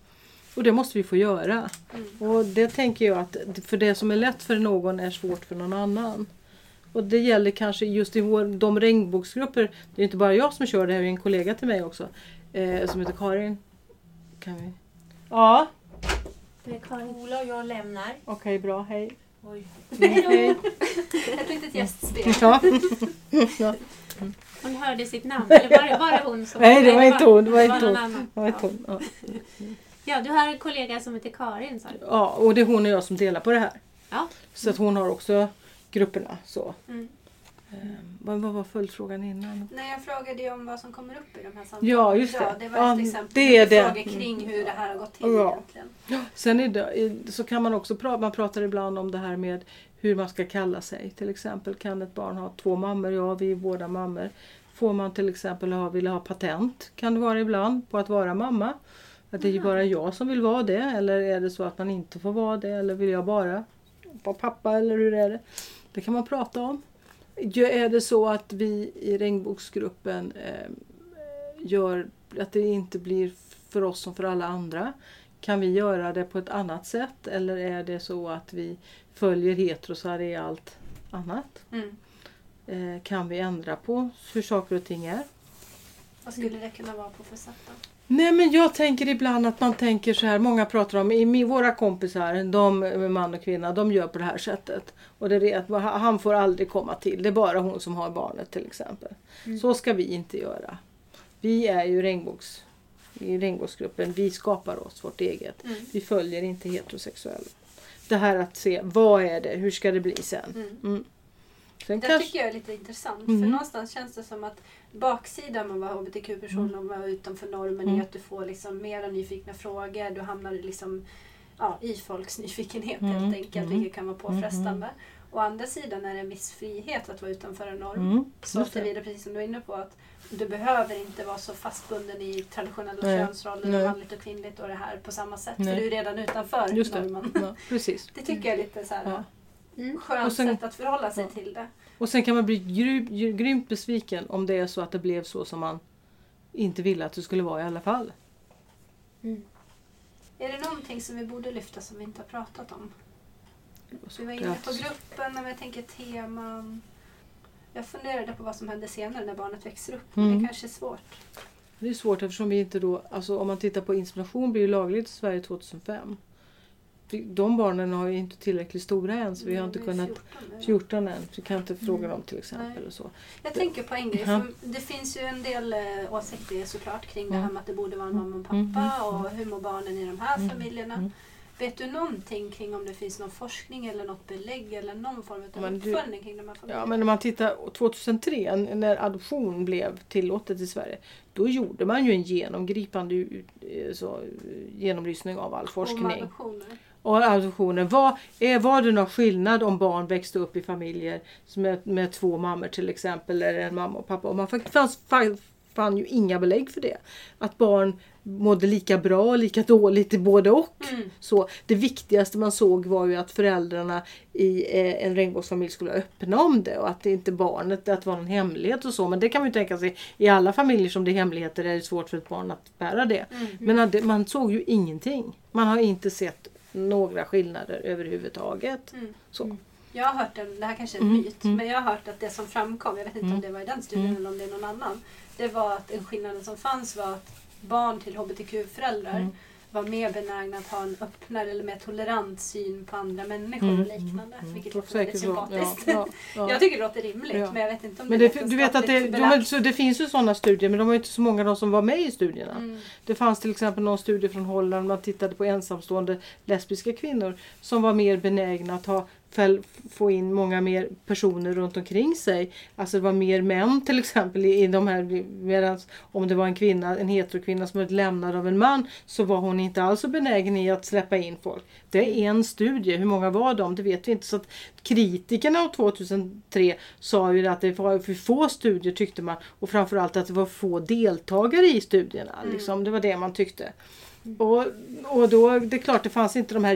Och det måste vi få göra. Mm. Och det tänker jag att för det som är lätt för någon är svårt för någon annan. Och det gäller kanske just i vår, de regnbågsgrupper, det är inte bara jag som kör det här, det är en kollega till mig också. Eh, som heter Karin. Kan vi? Ja, Det är Karin. Ola och jag lämnar. okej bra, hej. Oj. Mm, hej. Ett litet gästspel. Ja. ja. Hon hörde sitt namn. Eller var det, var det hon som... Nej, det var inte hon, det var det inte någon hon. annan. Det var inte hon. Ja. Ja, du har en kollega som heter Karin sa du. ja, och det är hon och jag som delar på det här. Ja. Så att hon har också grupperna. Så. Mm. Eh, vad, vad var följdfrågan innan? Nej, jag frågade ju om vad som kommer upp i de här samtalen. Ja, just det. Ja, det var Ja, ett exempel. det är det. Frågor kring hur det här har gått till Ja. egentligen. Sen är det, så kan man också prata, man pratar ibland om det här med hur man ska kalla sig. Till exempel kan ett barn ha två mammor, ja vi är båda mammor. Får man till exempel ha, vilja ha patent, kan det vara ibland, på att vara mamma. Att det är bara jag som vill vara det eller är det så att man inte får vara det eller vill jag bara vara pappa eller hur är det? Det kan man prata om. Är det så att vi i regnboksgruppen eh, gör att det inte blir för oss som för alla andra? Kan vi göra det på ett annat sätt eller är det så att vi följer heterosar i allt annat? Mm. Eh, kan vi ändra på hur saker och ting är? Vad skulle det kunna vara på för sätt då? Nej men jag tänker ibland att man tänker så här, många pratar om, i våra kompisar, de med man och kvinna, de gör på det här sättet. Och det är att han får aldrig komma till, det är bara hon som har barnet till exempel. Mm. Så ska vi inte göra. Vi är ju regnbågs, i regnbågsgruppen, vi skapar oss vårt eget. Mm. Vi följer inte heterosexuella. Det här att se, vad är det, hur ska det bli sen? Mm. Mm. Sen Det kanske, tycker jag är lite intressant. Mm. För någonstans känns det som att baksidan med att vara hbtq-person och vara utanför normen Mm. är att du får liksom mera nyfikna frågor. Du hamnar liksom, ja, i folks nyfikenhet Mm. helt enkelt, Mm. vilket kan vara påfrestande. Å andra sidan är det en viss frihet att vara utanför en norm. mm, Så det. tillvida, precis som du är inne på, att du behöver inte vara så fastbunden i traditionella Nej. könsroller, Nej. manligt och kvinnligt och det här på samma sätt. Nej. För du är redan utanför Just det. normen. Ja, precis. Det tycker jag är lite så här, Ja. Mm. skönt Och sen- sätt att förhålla sig Ja. till det. Och sen kan man bli gry, grymt besviken om det är så att det blev så som man inte ville att det skulle vara i alla fall. Mm. Är det någonting som vi borde lyfta som vi inte har pratat om? Vi var inne på gruppen, men jag tänker teman. Jag funderade på vad som händer senare när barnet växer upp. Men Mm. det kanske är svårt. Det är svårt eftersom vi inte då, alltså om man tittar på insemination blir ju lagligt i Sverige 2005. De barnen har ju inte tillräckligt stora än så vi har inte Mm, kunnat, 14 nu. 14 än, vi kan inte fråga Mm. dem till exempel. Nej. Och så. Jag tänker på en grej. Ja. Det finns ju en del eh, åsikter såklart kring det här med att det borde vara en mamma och pappa Mm, mm, och hur mår barnen i de här Mm, familjerna. mm. Vet du någonting kring om det finns någon forskning eller något belägg eller någon form av Men du- uppföljning kring de här familjerna? Ja, men när man tittar 2003 när adoption blev tillåtet i Sverige. Då gjorde man ju en genomgripande eh, så, eh, genomlysning av all Om forskning. adoptioner. Och adoptioner. Var, är, var det någon skillnad om barn växte upp i familjer med, med två mammor till exempel eller en mamma och pappa? Och man fann, fanns, fann, fann ju inga belägg för det. Att barn mådde lika bra och lika dåligt i både och. Mm. Så det viktigaste man såg var ju att föräldrarna i eh, en regnbågsfamilj skulle vara öppna om det och att det inte barnet, att det var någon hemlighet och så. Men det kan man ju tänka sig i alla familjer som det är hemligheter är det svårt för ett barn att bära det. Mm. Men man såg ju ingenting. Man har inte sett några skillnader överhuvudtaget. Mm. Så. Jag har hört, en, det här kanske är en Mm, myt, mm. men jag har hört att det som framkom, jag vet inte Mm. om det var i den studien Mm. eller om det är någon annan. Det var att den skillnaden som fanns var att barn till hbtq-föräldrar Mm. var mer benägna att ha en öppnare eller mer tolerant syn på andra människor Mm, och liknande. Mm, Vilket låter väldigt sympatiskt. Ja, ja, ja. Jag tycker det låter rimligt Ja. men jag vet inte om Men det, det, är du vet att det, men, belagt. så det finns ju sådana studier men de var ju inte så många de som var med i studierna. Mm. Det fanns till exempel någon studie från Holland man tittade på ensamstående lesbiska kvinnor som var mer benägna att ha, få in många mer personer runt omkring sig. Alltså det var mer män till exempel i, i de här medan om det var en kvinna, en heterokvinna som var lämnad av en man så var hon inte alls så benägen i att släppa in folk. Det är en studie, hur många var de? Det vet vi inte. Så att kritikerna av 2003 sa ju att det var för få studier tyckte man och framförallt att det var få deltagare i studierna. Mm. Liksom, det var det man tyckte. Och, och då, det är klart det fanns inte de här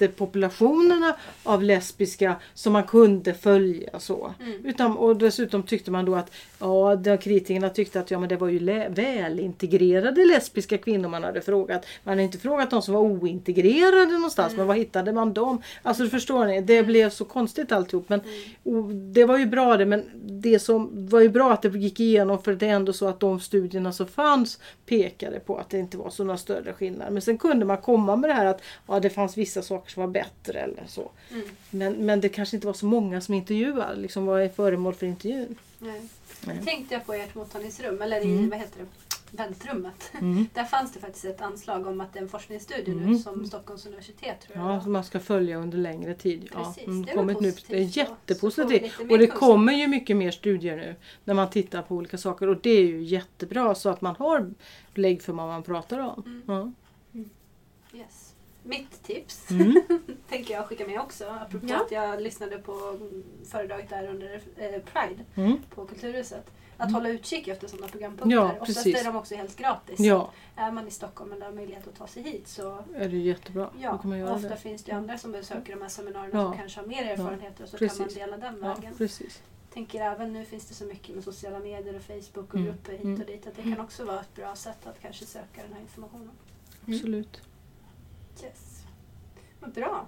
jättepopulationerna av lesbiska som man kunde följa så. Mm. Utan, och dessutom tyckte man då att ja, de kritikerna tyckte att ja, men det var ju välintegrerade lesbiska kvinnor man hade frågat. Man hade inte frågat de som var ointegrerade någonstans. Mm. Men var hittade man dem? Alltså förstår ni, det blev så konstigt alltihop. Men Mm. det var ju bra det men det som var ju bra att det gick igenom för det är ändå så att de studierna som fanns pekade på att det inte var så några större skillnader. Men sen kunde man komma med det här att ja, det fanns vissa saker som var bättre eller så. Mm. Men, men det kanske inte var så många som intervjuade, liksom var föremål för intervjun. Nej. Nej. Tänkte jag på ert mottagningsrum, eller i Mm. vad heter det? väntrummet. Mm. Där fanns det faktiskt ett anslag om att det är en forskningsstudie nu Mm. som Stockholms universitet tror jag Ja, som man ska följa under längre tid. Ja, Precis, mm, det är kommit nu. Det är jättepositivt. Och det kunskap. kommer ju mycket mer studier nu när man tittar på olika saker och det är ju jättebra så att man har belägg för vad man pratar om. Mm. Ja. Yes. Mitt tips Mm. tänker jag skicka med också. Apropå Ja. att jag lyssnade på föredraget där under eh, Pride Mm. på Kulturhuset. Att Mm. hålla utkik efter sådana programpunkter. Ja, Oftast precis. är de också helt gratis. Ja, Är man i Stockholm eller har möjlighet att ta sig hit så är det jättebra. Ja, kan man göra ofta det. finns det andra som besöker de här seminarierna Ja. som kanske har mer erfarenheter och så precis. kan man dela den vägen. precis. tänker även nu finns det så mycket med sociala medier och Facebook och Mm. grupper hit Mm. och dit att det kan också vara ett bra sätt att kanske söka den här informationen. Absolut. Yes. Vad bra.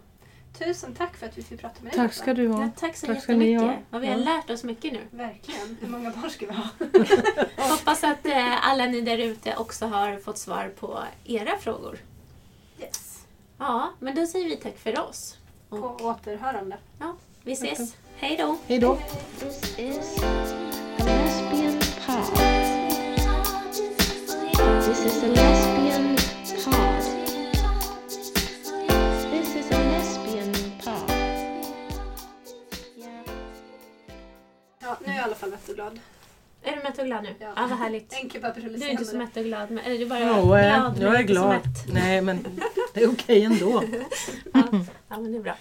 Tusen tack för att vi fick prata med dig. Tack ska du ha. Ja, tack så Tack ska ni ha. Och vi har Ja. lärt oss mycket nu. Verkligen. Hur många barn ska vi ha? Hoppas att eh, alla ni där ute också har fått svar på era frågor. Yes. Ja, men då säger vi tack för oss. På Och återhörande. vi ses. Hej då! Hej då! This is a lesbian fall mätt och glad. Är du mätt och glad nu? Ja. Ja, vad härligt. Du är inte så mätt och glad. Men, eller du är bara Jo, glad, eh, jag är glad. Nej men det är okej ändå. Ja, ja, men det är bra.